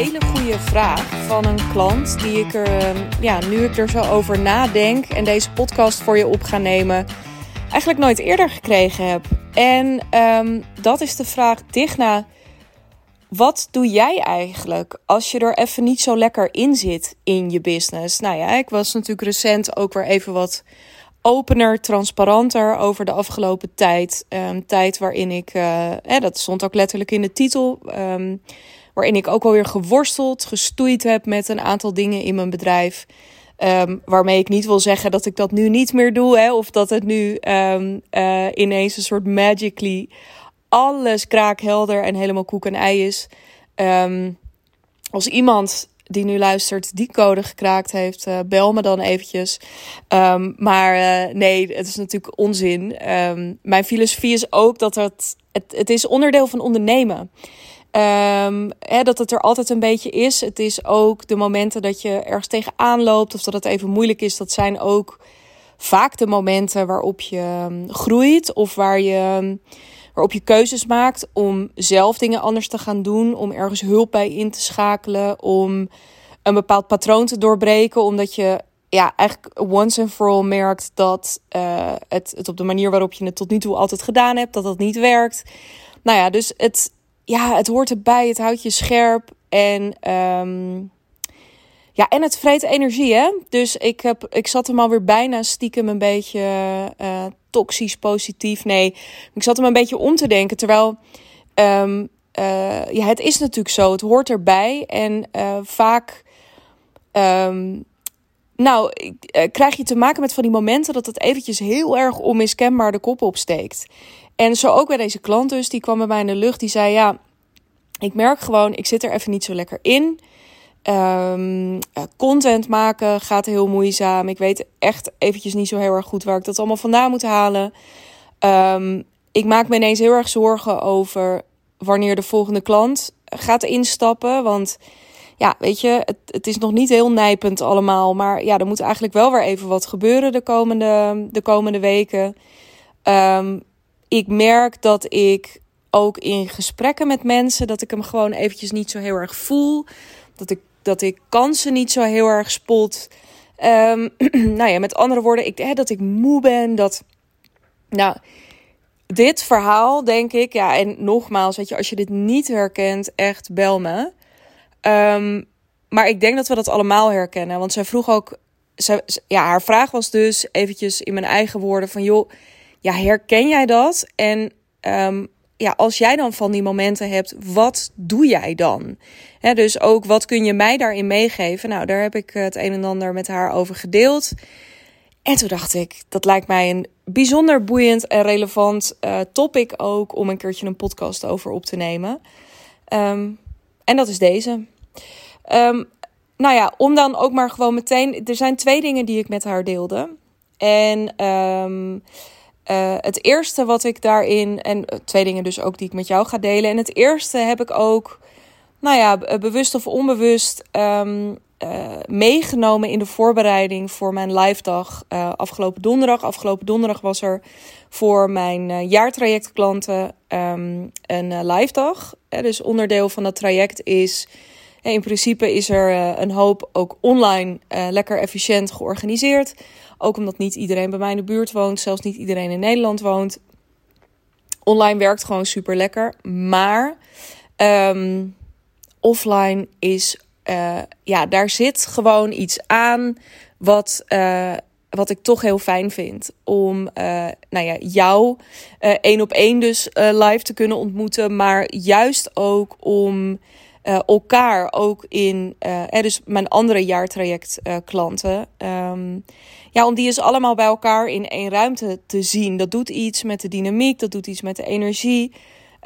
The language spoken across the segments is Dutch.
hele goede vraag van een klant die ik er, ehm, ja, nu ik er zo over nadenk en deze podcast voor je op ga nemen, eigenlijk nooit eerder gekregen heb. En um, dat is de vraag, Digna, wat doe jij eigenlijk als je er even niet zo lekker in zit in je business? Nou ja, ik was natuurlijk recent ook weer even wat opener, transparanter over de afgelopen tijd. Um, tijd waarin ik, uh, dat stond ook letterlijk in de titel, waarin ik ook alweer geworsteld, gestoeid heb met een aantal dingen in mijn bedrijf. Um, waarmee ik niet wil zeggen dat ik dat nu niet meer doe, hè, of dat het nu um, uh, ineens een soort magically alles kraakhelder en helemaal koek en ei is. Um, als iemand die nu luistert die code gekraakt heeft, uh, bel me dan eventjes. Maar uh, nee, het is natuurlijk onzin. Mijn filosofie is ook dat het, het, het is onderdeel van ondernemen. Um, hè, dat het er altijd een beetje is. Het is ook de momenten dat je ergens tegenaan loopt of dat het even moeilijk is. Dat zijn ook vaak de momenten waarop je groeit of waar je waarop je keuzes maakt om zelf dingen anders te gaan doen, om ergens hulp bij in te schakelen, om een bepaald patroon te doorbreken, omdat je ja, eigenlijk once and for all merkt dat uh, het, het op de manier waarop je het tot nu toe altijd gedaan hebt, dat dat niet werkt. Nou ja, dus het, ja, het hoort erbij, het houdt je scherp en um, ja, en het vreet energie, hè? Dus ik, heb, ik zat hem alweer bijna stiekem een beetje uh, toxisch positief. Nee, ik zat hem een beetje om te denken. Terwijl, um, uh, ja, het is natuurlijk zo. Het hoort erbij. En uh, vaak, um, nou, krijg je te maken met van die momenten dat het eventjes heel erg onmiskenbaar de kop opsteekt. En zo ook bij deze klant dus, die kwam bij mij in de lucht. Die zei, ja, ik merk gewoon, ik zit er even niet zo lekker in. Um, content maken gaat heel moeizaam. Ik weet echt eventjes niet zo heel erg goed waar ik dat allemaal vandaan moet halen. Um, ik maak me ineens heel erg zorgen over wanneer de volgende klant gaat instappen. Want ja, weet je, het, het is nog niet heel nijpend allemaal. Maar ja, er moet eigenlijk wel weer even wat gebeuren de komende, de komende weken. Um, ik merk dat ik ook in gesprekken met mensen, dat ik hem gewoon eventjes niet zo heel erg voel. Dat ik dat ik kansen niet zo heel erg spot. Um, nou ja, met andere woorden, ik, hè, dat ik moe ben. Dat, nou, dit verhaal denk ik, ja, en nogmaals, weet je, als je dit niet herkent, echt bel me. Um, maar ik denk dat we dat allemaal herkennen. Want zij vroeg ook, zij, ja, haar vraag was dus eventjes in mijn eigen woorden van, joh, ja, herken jij dat? En um, ja, als jij dan van die momenten hebt, wat doe jij dan? dus ook wat kun je mij daarin meegeven? Nou, daar heb ik het een en ander met haar over gedeeld. En toen dacht ik, dat lijkt mij een bijzonder boeiend en relevant uh, topic ook om een keertje een podcast over op te nemen. Um, en dat is deze. Um, nou ja, om dan ook maar gewoon meteen. Er zijn twee dingen die ik met haar deelde. En uh, het eerste wat ik daarin, en eh, twee dingen dus ook die ik met jou ga delen. En het eerste heb ik ook, nou ja, bewust of onbewust um, uh, meegenomen in de voorbereiding voor mijn live dag afgelopen donderdag. Afgelopen donderdag was er voor mijn jaartrajectklanten um, een live dag. dus onderdeel van dat traject is. In principe is er een hoop ook online lekker efficiënt georganiseerd. Ook omdat niet iedereen bij mij in de buurt woont, zelfs niet iedereen in Nederland woont. Online werkt gewoon super lekker. Maar um, offline is, uh, ja, daar zit gewoon iets aan wat, uh, wat ik toch heel fijn vind. Om uh, nou ja, jou één op één dus live te kunnen ontmoeten. Maar juist ook om uh, elkaar ook in, uh, dus mijn andere jaartraject uh, klanten. Um, ja, om die eens allemaal bij elkaar in één ruimte te zien. Dat doet iets met de dynamiek, dat doet iets met de energie.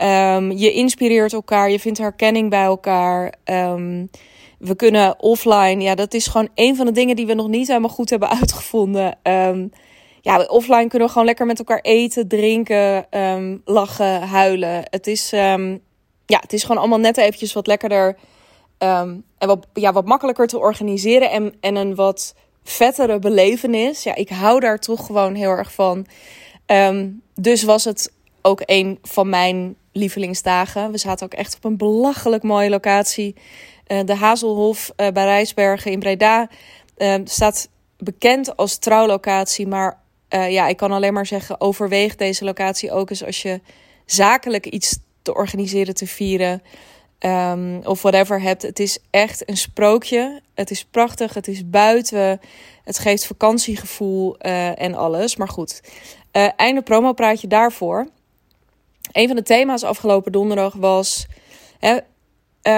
Um, je inspireert elkaar, je vindt herkenning bij elkaar. Um, we kunnen offline, ja, dat is gewoon een van de dingen die we nog niet helemaal goed hebben uitgevonden. Ja, offline kunnen we gewoon lekker met elkaar eten, drinken, lachen, huilen. Het is ja, het is gewoon allemaal net eventjes wat lekkerder um, en wat, ja, wat makkelijker te organiseren en, en een wat vettere belevenis. Ja, ik hou daar toch gewoon heel erg van. Um, dus was het ook een van mijn lievelingsdagen. We zaten ook echt op een belachelijk mooie locatie de Hazelhof bij Rijsbergen in Breda staat bekend als trouwlocatie. Maar ja, ik kan alleen maar zeggen: overweeg deze locatie ook eens als je zakelijk iets te organiseren, te vieren. Um, of whatever hebt. Het is echt een sprookje. Het is prachtig. Het is buiten. Het geeft vakantiegevoel uh, en alles. Maar goed, uh, einde promopraatje daarvoor. Een van de thema's afgelopen donderdag was. Hè,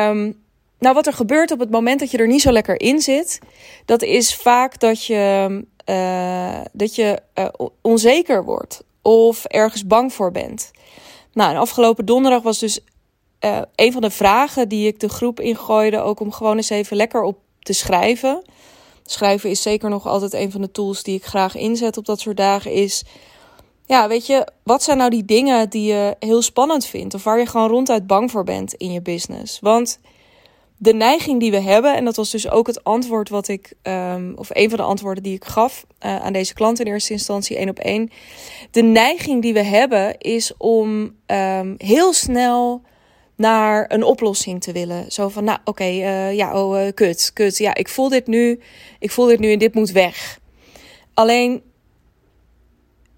um, nou, wat er gebeurt op het moment dat je er niet zo lekker in zit, dat is vaak dat je, uh, dat je onzeker wordt of ergens bang voor bent. Nou, en afgelopen donderdag was dus uh, een van de vragen die ik de groep ingooide, ook om gewoon eens even lekker op te schrijven. Schrijven is zeker nog altijd een van de tools die ik graag inzet op dat soort dagen. Is ja, weet je, wat zijn nou die dingen die je heel spannend vindt? Of waar je gewoon ronduit bang voor bent in je business? Want de neiging die we hebben, en dat was dus ook het antwoord wat ik, um, of een van de antwoorden die ik gaf uh, aan deze klant in eerste instantie, één op één. De neiging die we hebben is om um, heel snel naar een oplossing te willen. Zo van, nou oké, uh, ja, oh, uh, kut, kut. Ja, ik voel dit nu, ik voel dit nu en dit moet weg. Alleen,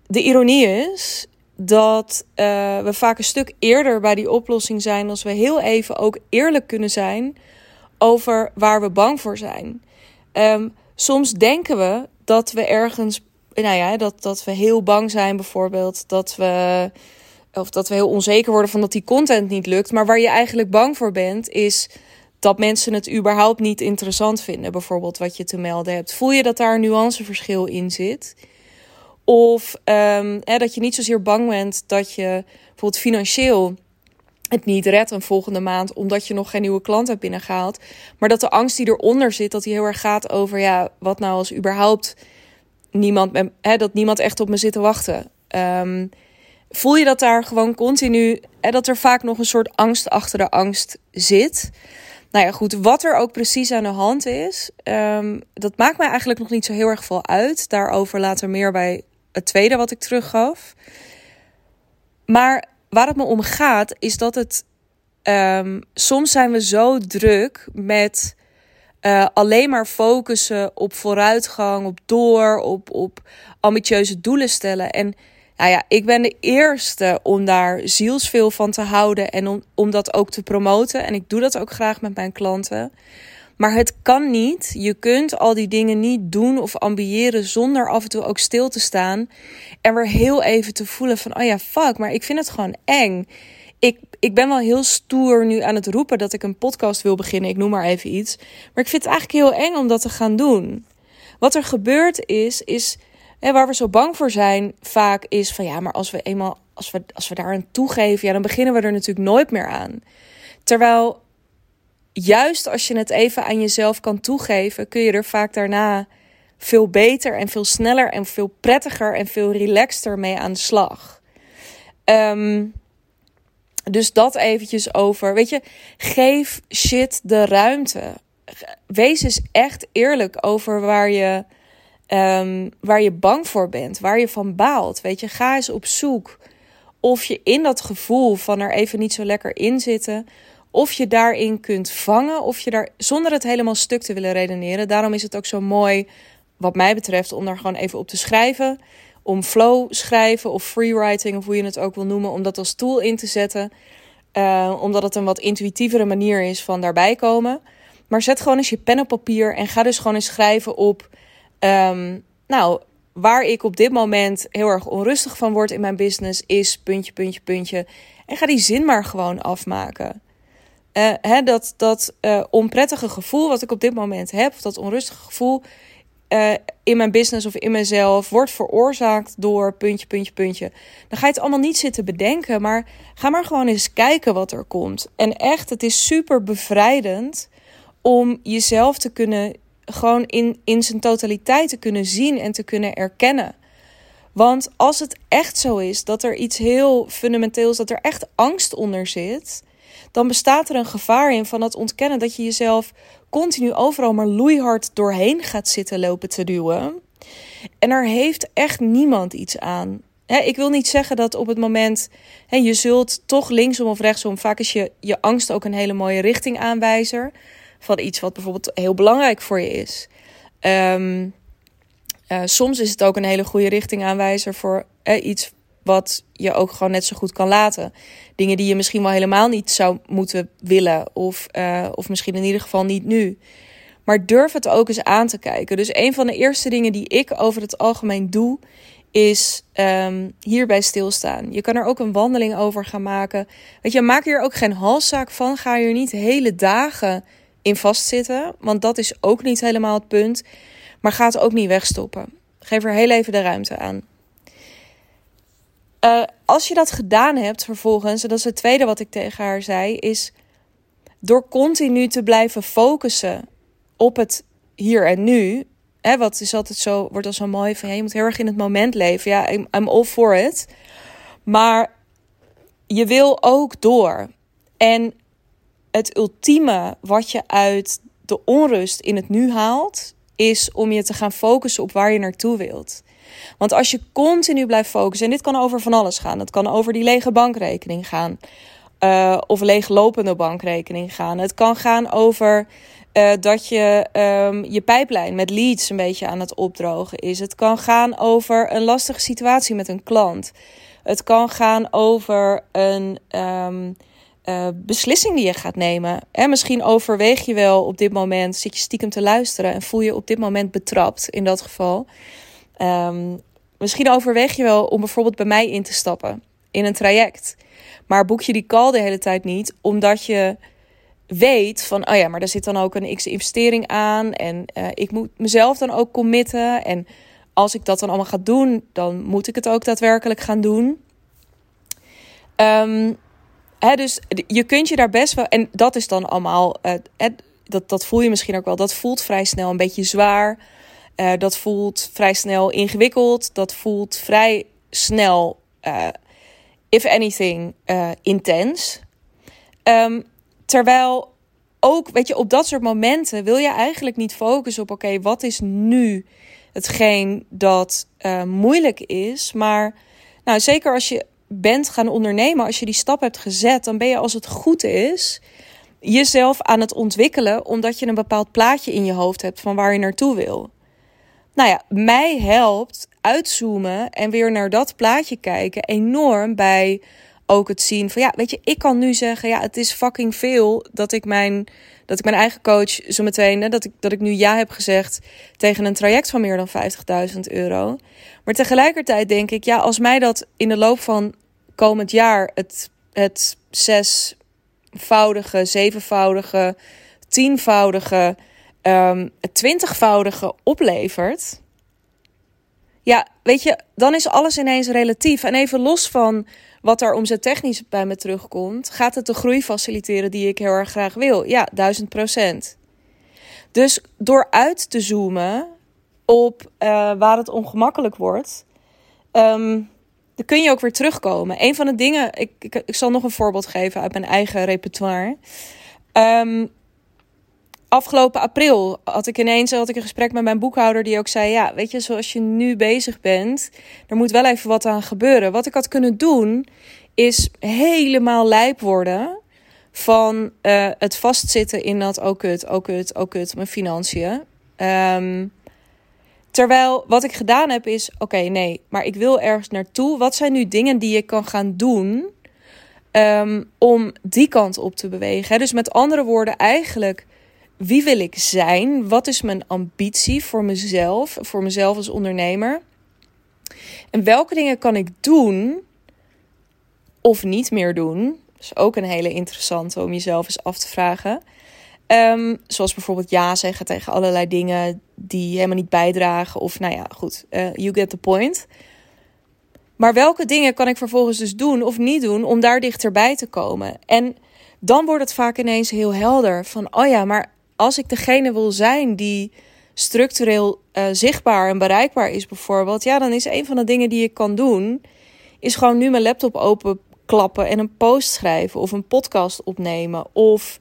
de ironie is dat uh, we vaak een stuk eerder bij die oplossing zijn als we heel even ook eerlijk kunnen zijn over waar we bang voor zijn. Um, soms denken we dat we ergens, nou ja, dat, dat we heel bang zijn bijvoorbeeld, dat we of dat we heel onzeker worden van dat die content niet lukt. Maar waar je eigenlijk bang voor bent, is dat mensen het überhaupt niet interessant vinden. Bijvoorbeeld wat je te melden hebt. Voel je dat daar een nuanceverschil in zit? Of um, dat je niet zozeer bang bent dat je bijvoorbeeld financieel het niet redt een volgende maand omdat je nog geen nieuwe klant hebt binnengehaald. Maar dat de angst die eronder zit, dat die heel erg gaat over ja, wat nou als überhaupt niemand, hè, dat niemand echt op me zit te wachten. Um, voel je dat daar gewoon continu, en dat er vaak nog een soort angst achter de angst zit. Nou ja, goed, wat er ook precies aan de hand is, um, dat maakt mij eigenlijk nog niet zo heel erg veel uit. Daarover later meer bij het tweede wat ik teruggaf. Maar waar het me om gaat, is dat het. Um, soms zijn we zo druk met uh, alleen maar focussen op vooruitgang, op door, op, op ambitieuze doelen stellen. En nou ja, ik ben de eerste om daar zielsveel van te houden en om, om dat ook te promoten. En ik doe dat ook graag met mijn klanten. Maar het kan niet. Je kunt al die dingen niet doen of ambiëren zonder af en toe ook stil te staan. En weer heel even te voelen van, oh ja, fuck, maar ik vind het gewoon eng. Ik, ik ben wel heel stoer nu aan het roepen dat ik een podcast wil beginnen. Ik noem maar even iets. Maar ik vind het eigenlijk heel eng om dat te gaan doen. Wat er gebeurt is, is en waar we zo bang voor zijn, vaak is van ja, maar als we eenmaal, als we, als we daar aan toegeven, ja, dan beginnen we er natuurlijk nooit meer aan. Terwijl juist als je het even aan jezelf kan toegeven, kun je er vaak daarna veel beter en veel sneller en veel prettiger en veel relaxter mee aan de slag. Um, dus dat eventjes over. Weet je, geef shit de ruimte. Wees eens echt eerlijk over waar je um, waar je bang voor bent, waar je van baalt. Weet je, ga eens op zoek of je in dat gevoel van er even niet zo lekker in zitten, of je daarin kunt vangen, of je daar zonder het helemaal stuk te willen redeneren. Daarom is het ook zo mooi, wat mij betreft, om daar gewoon even op te schrijven. Om flow schrijven of freewriting, of hoe je het ook wil noemen, om dat als tool in te zetten. Uh, omdat het een wat intuïtievere manier is van daarbij komen. Maar zet gewoon eens je pen op papier en ga dus gewoon eens schrijven op Um, nou, waar ik op dit moment heel erg onrustig van word in mijn business is puntje, puntje, puntje. En ga die zin maar gewoon afmaken. Uh, hè, dat dat uh, onprettige gevoel wat ik op dit moment heb, of dat onrustige gevoel uh, in mijn business of in mezelf, wordt veroorzaakt door puntje, puntje, puntje. Dan ga je het allemaal niet zitten bedenken, maar ga maar gewoon eens kijken wat er komt. En echt, het is super bevrijdend om jezelf te kunnen gewoon in, in zijn totaliteit te kunnen zien en te kunnen erkennen. Want als het echt zo is dat er iets heel fundamenteels, dat er echt angst onder zit, dan bestaat er een gevaar in van het ontkennen dat je jezelf continu overal maar loeihard doorheen gaat zitten lopen te duwen. En er heeft echt niemand iets aan. ik wil niet zeggen dat op het moment, je zult toch linksom of rechtsom, vaak is je, je angst ook een hele mooie richtingaanwijzer. van iets wat bijvoorbeeld heel belangrijk voor je is. Um, soms is het ook een hele goede richtingaanwijzer voor iets wat je ook gewoon net zo goed kan laten. Dingen die je misschien wel helemaal niet zou moeten willen, of, uh, of misschien in ieder geval niet nu. Maar durf het ook eens aan te kijken. Dus een van de eerste dingen die ik over het algemeen doe, is um, hierbij stilstaan. Je kan er ook een wandeling over gaan maken. Weet je, maak hier ook geen halszaak van. Ga hier niet hele dagen in vastzitten. Want dat is ook niet helemaal het punt. Maar ga het ook niet wegstoppen. Geef er heel even de ruimte aan. Uh, als je dat gedaan hebt vervolgens, en dat is het tweede wat ik tegen haar zei, is door continu te blijven focussen op het hier en nu. Hè, wat is altijd zo, wordt al zo mooi van je moet heel erg in het moment leven. Ja, I'm all for it. Maar je wil ook door. En het ultieme wat je uit de onrust in het nu haalt, is om je te gaan focussen op waar je naartoe wilt. Want als je continu blijft focussen, en dit kan over van alles gaan. Het kan over die lege bankrekening gaan. Uh, of leeglopende bankrekening gaan. Het kan gaan over uh, dat je um, je pijplijn met leads een beetje aan het opdrogen is. Het kan gaan over een lastige situatie met een klant. Het kan gaan over een um, uh, beslissing die je gaat nemen. En misschien overweeg je wel op dit moment, zit je stiekem te luisteren en voel je op dit moment betrapt in dat geval. Um, misschien overweeg je wel om bijvoorbeeld bij mij in te stappen in een traject. Maar boek je die call de hele tijd niet, omdat je weet van, oh ja, maar er zit dan ook een x-investering aan. En uh, ik moet mezelf dan ook committen. En als ik dat dan allemaal ga doen, dan moet ik het ook daadwerkelijk gaan doen. Um, hè, dus je kunt je daar best wel. En dat is dan allemaal. Uh, dat, dat voel je misschien ook wel. Dat voelt vrij snel een beetje zwaar. Uh, dat voelt vrij snel ingewikkeld. Dat voelt vrij snel, uh, if anything, uh, intens. Um, terwijl ook, weet je, op dat soort momenten wil je eigenlijk niet focussen op: oké, wat is nu hetgeen dat moeilijk is. Maar nou, zeker als je bent gaan ondernemen, als je die stap hebt gezet, dan ben je als het goed is jezelf aan het ontwikkelen, omdat je een bepaald plaatje in je hoofd hebt van waar je naartoe wil. Nou ja, mij helpt uitzoomen en weer naar dat plaatje kijken enorm bij ook het zien van ja, weet je, ik kan nu zeggen ja, het is fucking veel dat ik mijn dat ik mijn eigen coach zo meteen dat ik dat ik nu ja heb gezegd tegen een traject van meer dan 50.000 euro. Maar tegelijkertijd denk ik ja, als mij dat in de loop van komend jaar het het zesvoudige, zevenvoudige, tienvoudige um, het twintigvoudige oplevert. Ja, weet je, dan is alles ineens relatief. En even los van wat er omzettechnisch bij me terugkomt, gaat het de groei faciliteren die ik heel erg graag wil. Ja, duizend procent. Dus door uit te zoomen op uh, waar het ongemakkelijk wordt, um, dan kun je ook weer terugkomen. Een van de dingen, ik, ik, zal nog een voorbeeld geven uit mijn eigen repertoire. Um, afgelopen april had ik ineens had ik een gesprek met mijn boekhouder die ook zei: Ja, weet je, zoals je nu bezig bent, er moet wel even wat aan gebeuren. Wat ik had kunnen doen, is helemaal lijp worden van uh, het vastzitten in dat ook het, ook het, ook het, mijn financiën. Um, terwijl wat ik gedaan heb is: oké, nee, maar ik wil ergens naartoe. Wat zijn nu dingen die ik kan gaan doen? Um, om die kant op te bewegen. Dus met andere woorden, eigenlijk wie wil ik zijn? Wat is mijn ambitie voor mezelf, voor mezelf als ondernemer? En welke dingen kan ik doen of niet meer doen? Dat is ook een hele interessante om jezelf eens af te vragen. Um, zoals bijvoorbeeld ja zeggen tegen allerlei dingen die helemaal niet bijdragen. Of nou ja, goed, uh, you get the point. Maar welke dingen kan ik vervolgens dus doen of niet doen om daar dichterbij te komen? En dan wordt het vaak ineens heel helder van, oh ja, maar als ik degene wil zijn die structureel uh, zichtbaar en bereikbaar is, bijvoorbeeld, ja, dan is een van de dingen die ik kan doen, is gewoon nu mijn laptop openklappen en een post schrijven of een podcast opnemen. Of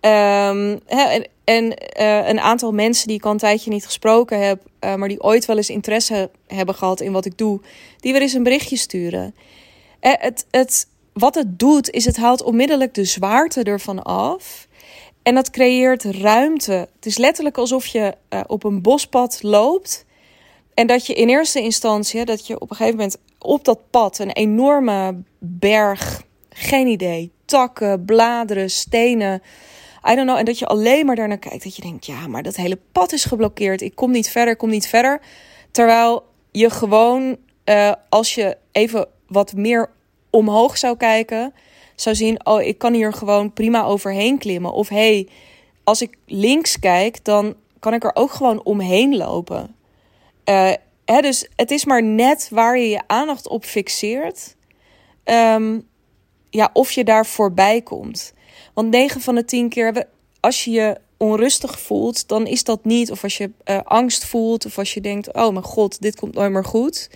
um, en, en uh, een aantal mensen die ik al een tijdje niet gesproken heb, uh, maar die ooit wel eens interesse hebben gehad in wat ik doe, die weer eens een berichtje sturen. het, het, wat het doet, is het haalt onmiddellijk de zwaarte ervan af. En dat creëert ruimte. Het is letterlijk alsof je uh, op een bospad loopt. En dat je in eerste instantie, dat je op een gegeven moment op dat pad een enorme berg, geen idee, takken, bladeren, stenen. I don't know. En dat je alleen maar daarnaar kijkt. Dat je denkt, ja, maar dat hele pad is geblokkeerd. Ik kom niet verder, ik kom niet verder. Terwijl je gewoon, uh, als je even wat meer omhoog zou kijken, zou zien: oh, ik kan hier gewoon prima overheen klimmen. Of hey, als ik links kijk, dan kan ik er ook gewoon omheen lopen. Uh, hè, dus het is maar net waar je je aandacht op fixeert. Um, ja, of je daar voorbij komt. Want 9 van de 10 keer, als je je onrustig voelt, dan is dat niet. Of als je uh, angst voelt, of als je denkt: oh mijn god, dit komt nooit meer goed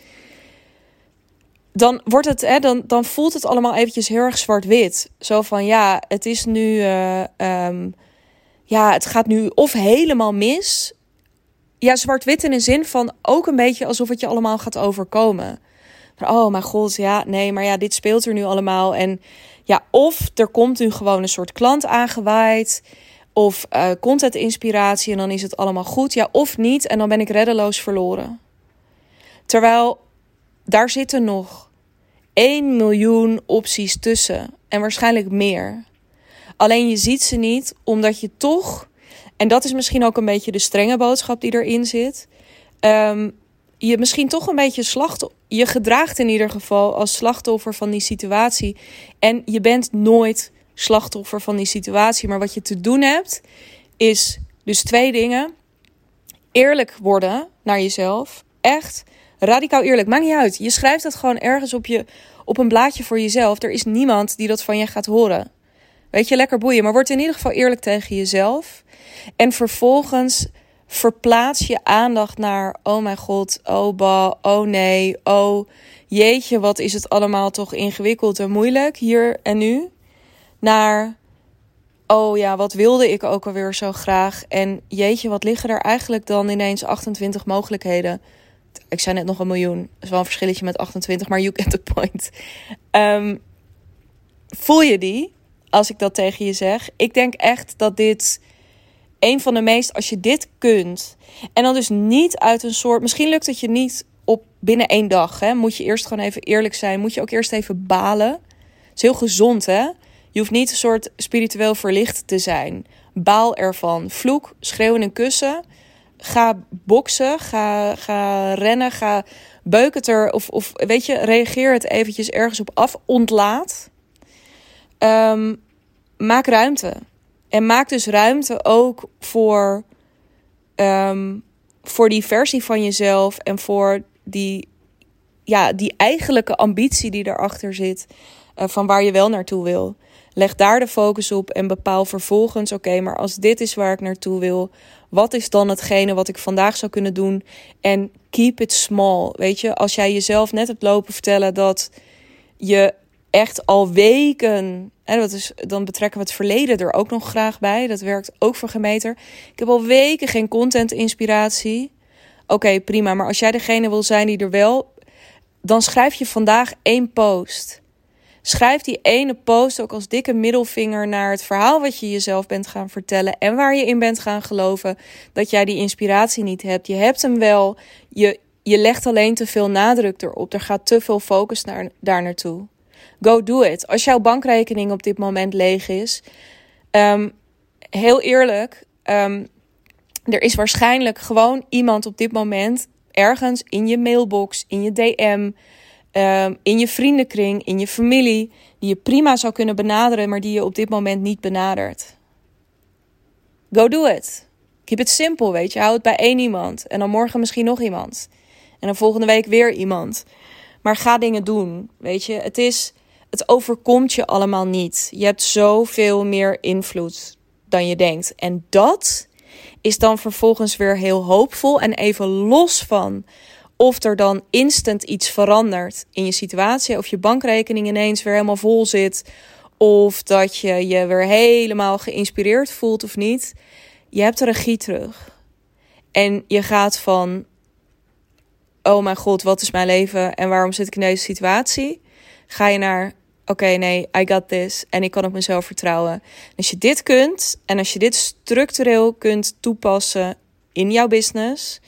dan wordt het, hè, dan, dan voelt het allemaal eventjes heel erg zwart-wit. Zo van ja, het is nu, uh, um, ja, het gaat nu of helemaal mis. Ja, zwart-wit in een zin van ook een beetje alsof het je allemaal gaat overkomen. oh mijn god, ja, nee, maar ja, dit speelt er nu allemaal. En ja, of er komt nu gewoon een soort klant aangewaaid. Of uh, content inspiratie en dan is het allemaal goed. Ja, of niet en dan ben ik reddeloos verloren. Terwijl daar zitten nog 1 miljoen opties tussen en waarschijnlijk meer. Alleen je ziet ze niet omdat je toch, en dat is misschien ook een beetje de strenge boodschap die erin zit, um, je misschien toch een beetje slachtoffer. Je gedraagt in ieder geval als slachtoffer van die situatie. En je bent nooit slachtoffer van die situatie. Maar wat je te doen hebt, is dus twee dingen. Eerlijk worden naar jezelf. Echt Radicaal eerlijk, maakt niet uit. Je schrijft dat gewoon ergens op, je, op een blaadje voor jezelf. Er is niemand die dat van je gaat horen. Weet je, lekker boeien. Maar word in ieder geval eerlijk tegen jezelf. En vervolgens verplaats je aandacht naar: oh mijn god, oh ba, oh nee, oh jeetje, wat is het allemaal toch ingewikkeld en moeilijk hier en nu. Naar: oh ja, wat wilde ik ook alweer zo graag. En jeetje, wat liggen er eigenlijk dan ineens 28 mogelijkheden ik zei net nog een miljoen. Dat is wel een verschilletje met 28, maar you get the point. Um, voel je die als ik dat tegen je zeg? Ik denk echt dat dit een van de meest, als je dit kunt, en dan dus niet uit een soort, misschien lukt het je niet op binnen één dag. Hè? Moet je eerst gewoon even eerlijk zijn. Moet je ook eerst even balen. Het is heel gezond, hè? Je hoeft niet een soort spiritueel verlicht te zijn. Baal ervan. Vloek, schreeuwen en kussen ga boksen, ga, ga rennen, ga beuk het er. Of, of weet je, reageer het eventjes ergens op af. Ontlaat. Um, maak ruimte. En maak dus ruimte ook voor, um, voor die versie van jezelf. En voor die, ja, die eigenlijke ambitie die erachter zit. Uh, van waar je wel naartoe wil. Leg daar de focus op en bepaal vervolgens: oké, maar als dit is waar ik naartoe wil, wat is dan hetgene wat ik vandaag zou kunnen doen? En keep it small. Weet je, als jij jezelf net hebt lopen vertellen dat je echt al weken. En dat is, dan betrekken we het verleden er ook nog graag bij. Dat werkt ook voor gemeter. Ik heb al weken geen content-inspiratie. Oké, prima. Maar als jij degene wil zijn die er wel. Dan schrijf je vandaag één post. Schrijf die ene post ook als dikke middelvinger naar het verhaal wat je jezelf bent gaan vertellen en waar je in bent gaan geloven dat jij die inspiratie niet hebt. Je hebt hem wel, je, je legt alleen te veel nadruk erop. Er gaat te veel focus naar, daar naartoe. Go do it. Als jouw bankrekening op dit moment leeg is, um, heel eerlijk, um, er is waarschijnlijk gewoon iemand op dit moment ergens in je mailbox, in je DM Ehm, in je vriendenkring, in je familie, die je prima zou kunnen benaderen, maar die je op dit moment niet benadert. Go do it. Keep it simple, weet je. Hou het bij één iemand. En dan morgen misschien nog iemand. En dan volgende week weer iemand. Maar ga dingen doen, weet je. Het is, het overkomt je allemaal niet. Je hebt zoveel meer invloed dan je denkt. En dat is dan vervolgens weer heel hoopvol en even los van of er dan instant iets verandert in je situatie. Of je bankrekening ineens weer helemaal vol zit. Of dat je je weer helemaal geïnspireerd voelt of niet. Je hebt de regie terug. En je gaat van: Oh mijn god, wat is mijn leven en waarom zit ik in deze situatie? Ga je naar: oké, nee, I got this. En ik kan op mezelf vertrouwen. als je dit kunt en als je dit structureel kunt toepassen in jouw business,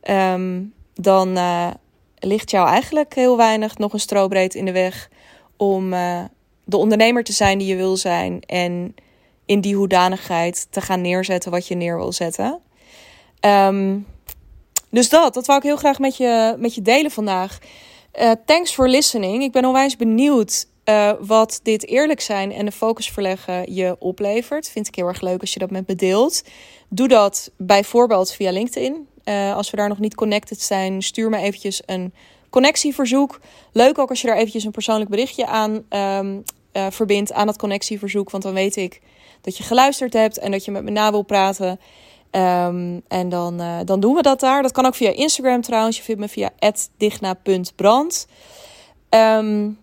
ehm, dan uh, ligt jou eigenlijk heel weinig nog een strobreed in de weg om uh, de ondernemer te zijn die je wil zijn. En in die hoedanigheid te gaan neerzetten wat je neer wil zetten. Um, dus dat, dat wou ik heel graag met je, met je delen vandaag. Uh, thanks for listening. Ik ben onwijs benieuwd wat dit eerlijk zijn en de focus verleggen je oplevert. Vind ik heel erg leuk als je dat met me deelt. Doe dat bijvoorbeeld via LinkedIn. Uh, als we daar nog niet connected zijn, stuur me eventjes een connectieverzoek. Leuk ook als je daar eventjes een persoonlijk berichtje aan um, verbindt aan dat connectieverzoek. Want dan weet ik dat je geluisterd hebt en dat je met me na wil praten. Um, en dan, uh, dan doen we dat daar. Dat kan ook via Instagram trouwens. Je vindt me via digna.brand. Um,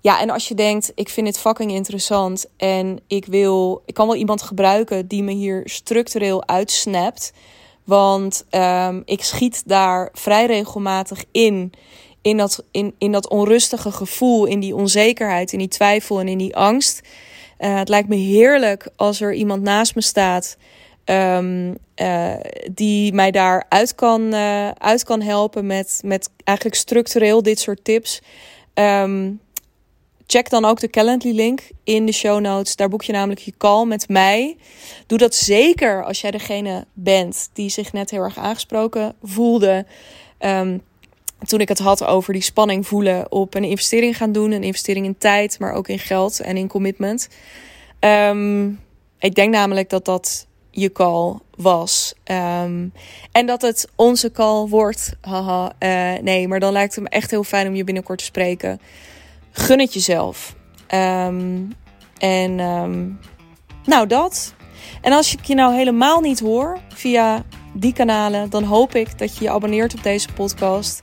ja, en als je denkt, ik vind dit fucking interessant en ik wil, ik kan wel iemand gebruiken die me hier structureel uitsnapt. Want um, ik schiet daar vrij regelmatig in. In dat, in, in dat onrustige gevoel, in die onzekerheid, in die twijfel en in die angst. Uh, het lijkt me heerlijk als er iemand naast me staat Um, uh, die mij daar uit kan, uh, uit kan helpen met, met eigenlijk structureel dit soort tips. Um, check dan ook de Calendly link in de show notes. Daar boek je namelijk je call met mij. Doe dat zeker als jij degene bent die zich net heel erg aangesproken voelde. Um, toen ik het had over die spanning voelen op een investering gaan doen. Een investering in tijd, maar ook in geld en in commitment. Um, ik denk namelijk dat dat je call was. Um, en dat het onze call wordt. Haha, uh, nee, maar dan lijkt het me echt heel fijn om je binnenkort te spreken. Gun het jezelf. Um, en um, nou, dat. En als ik je nou helemaal niet hoor via die kanalen, dan hoop ik dat je je abonneert op deze podcast.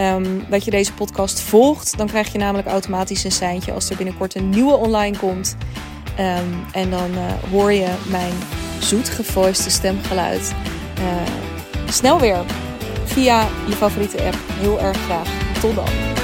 Um, dat je deze podcast volgt. Dan krijg je namelijk automatisch een seintje als er binnenkort een nieuwe online komt. En dan uh, hoor je mijn zoet gevoiste stemgeluid. Uh, snel weer via je favoriete app. Heel erg graag. Tot dan.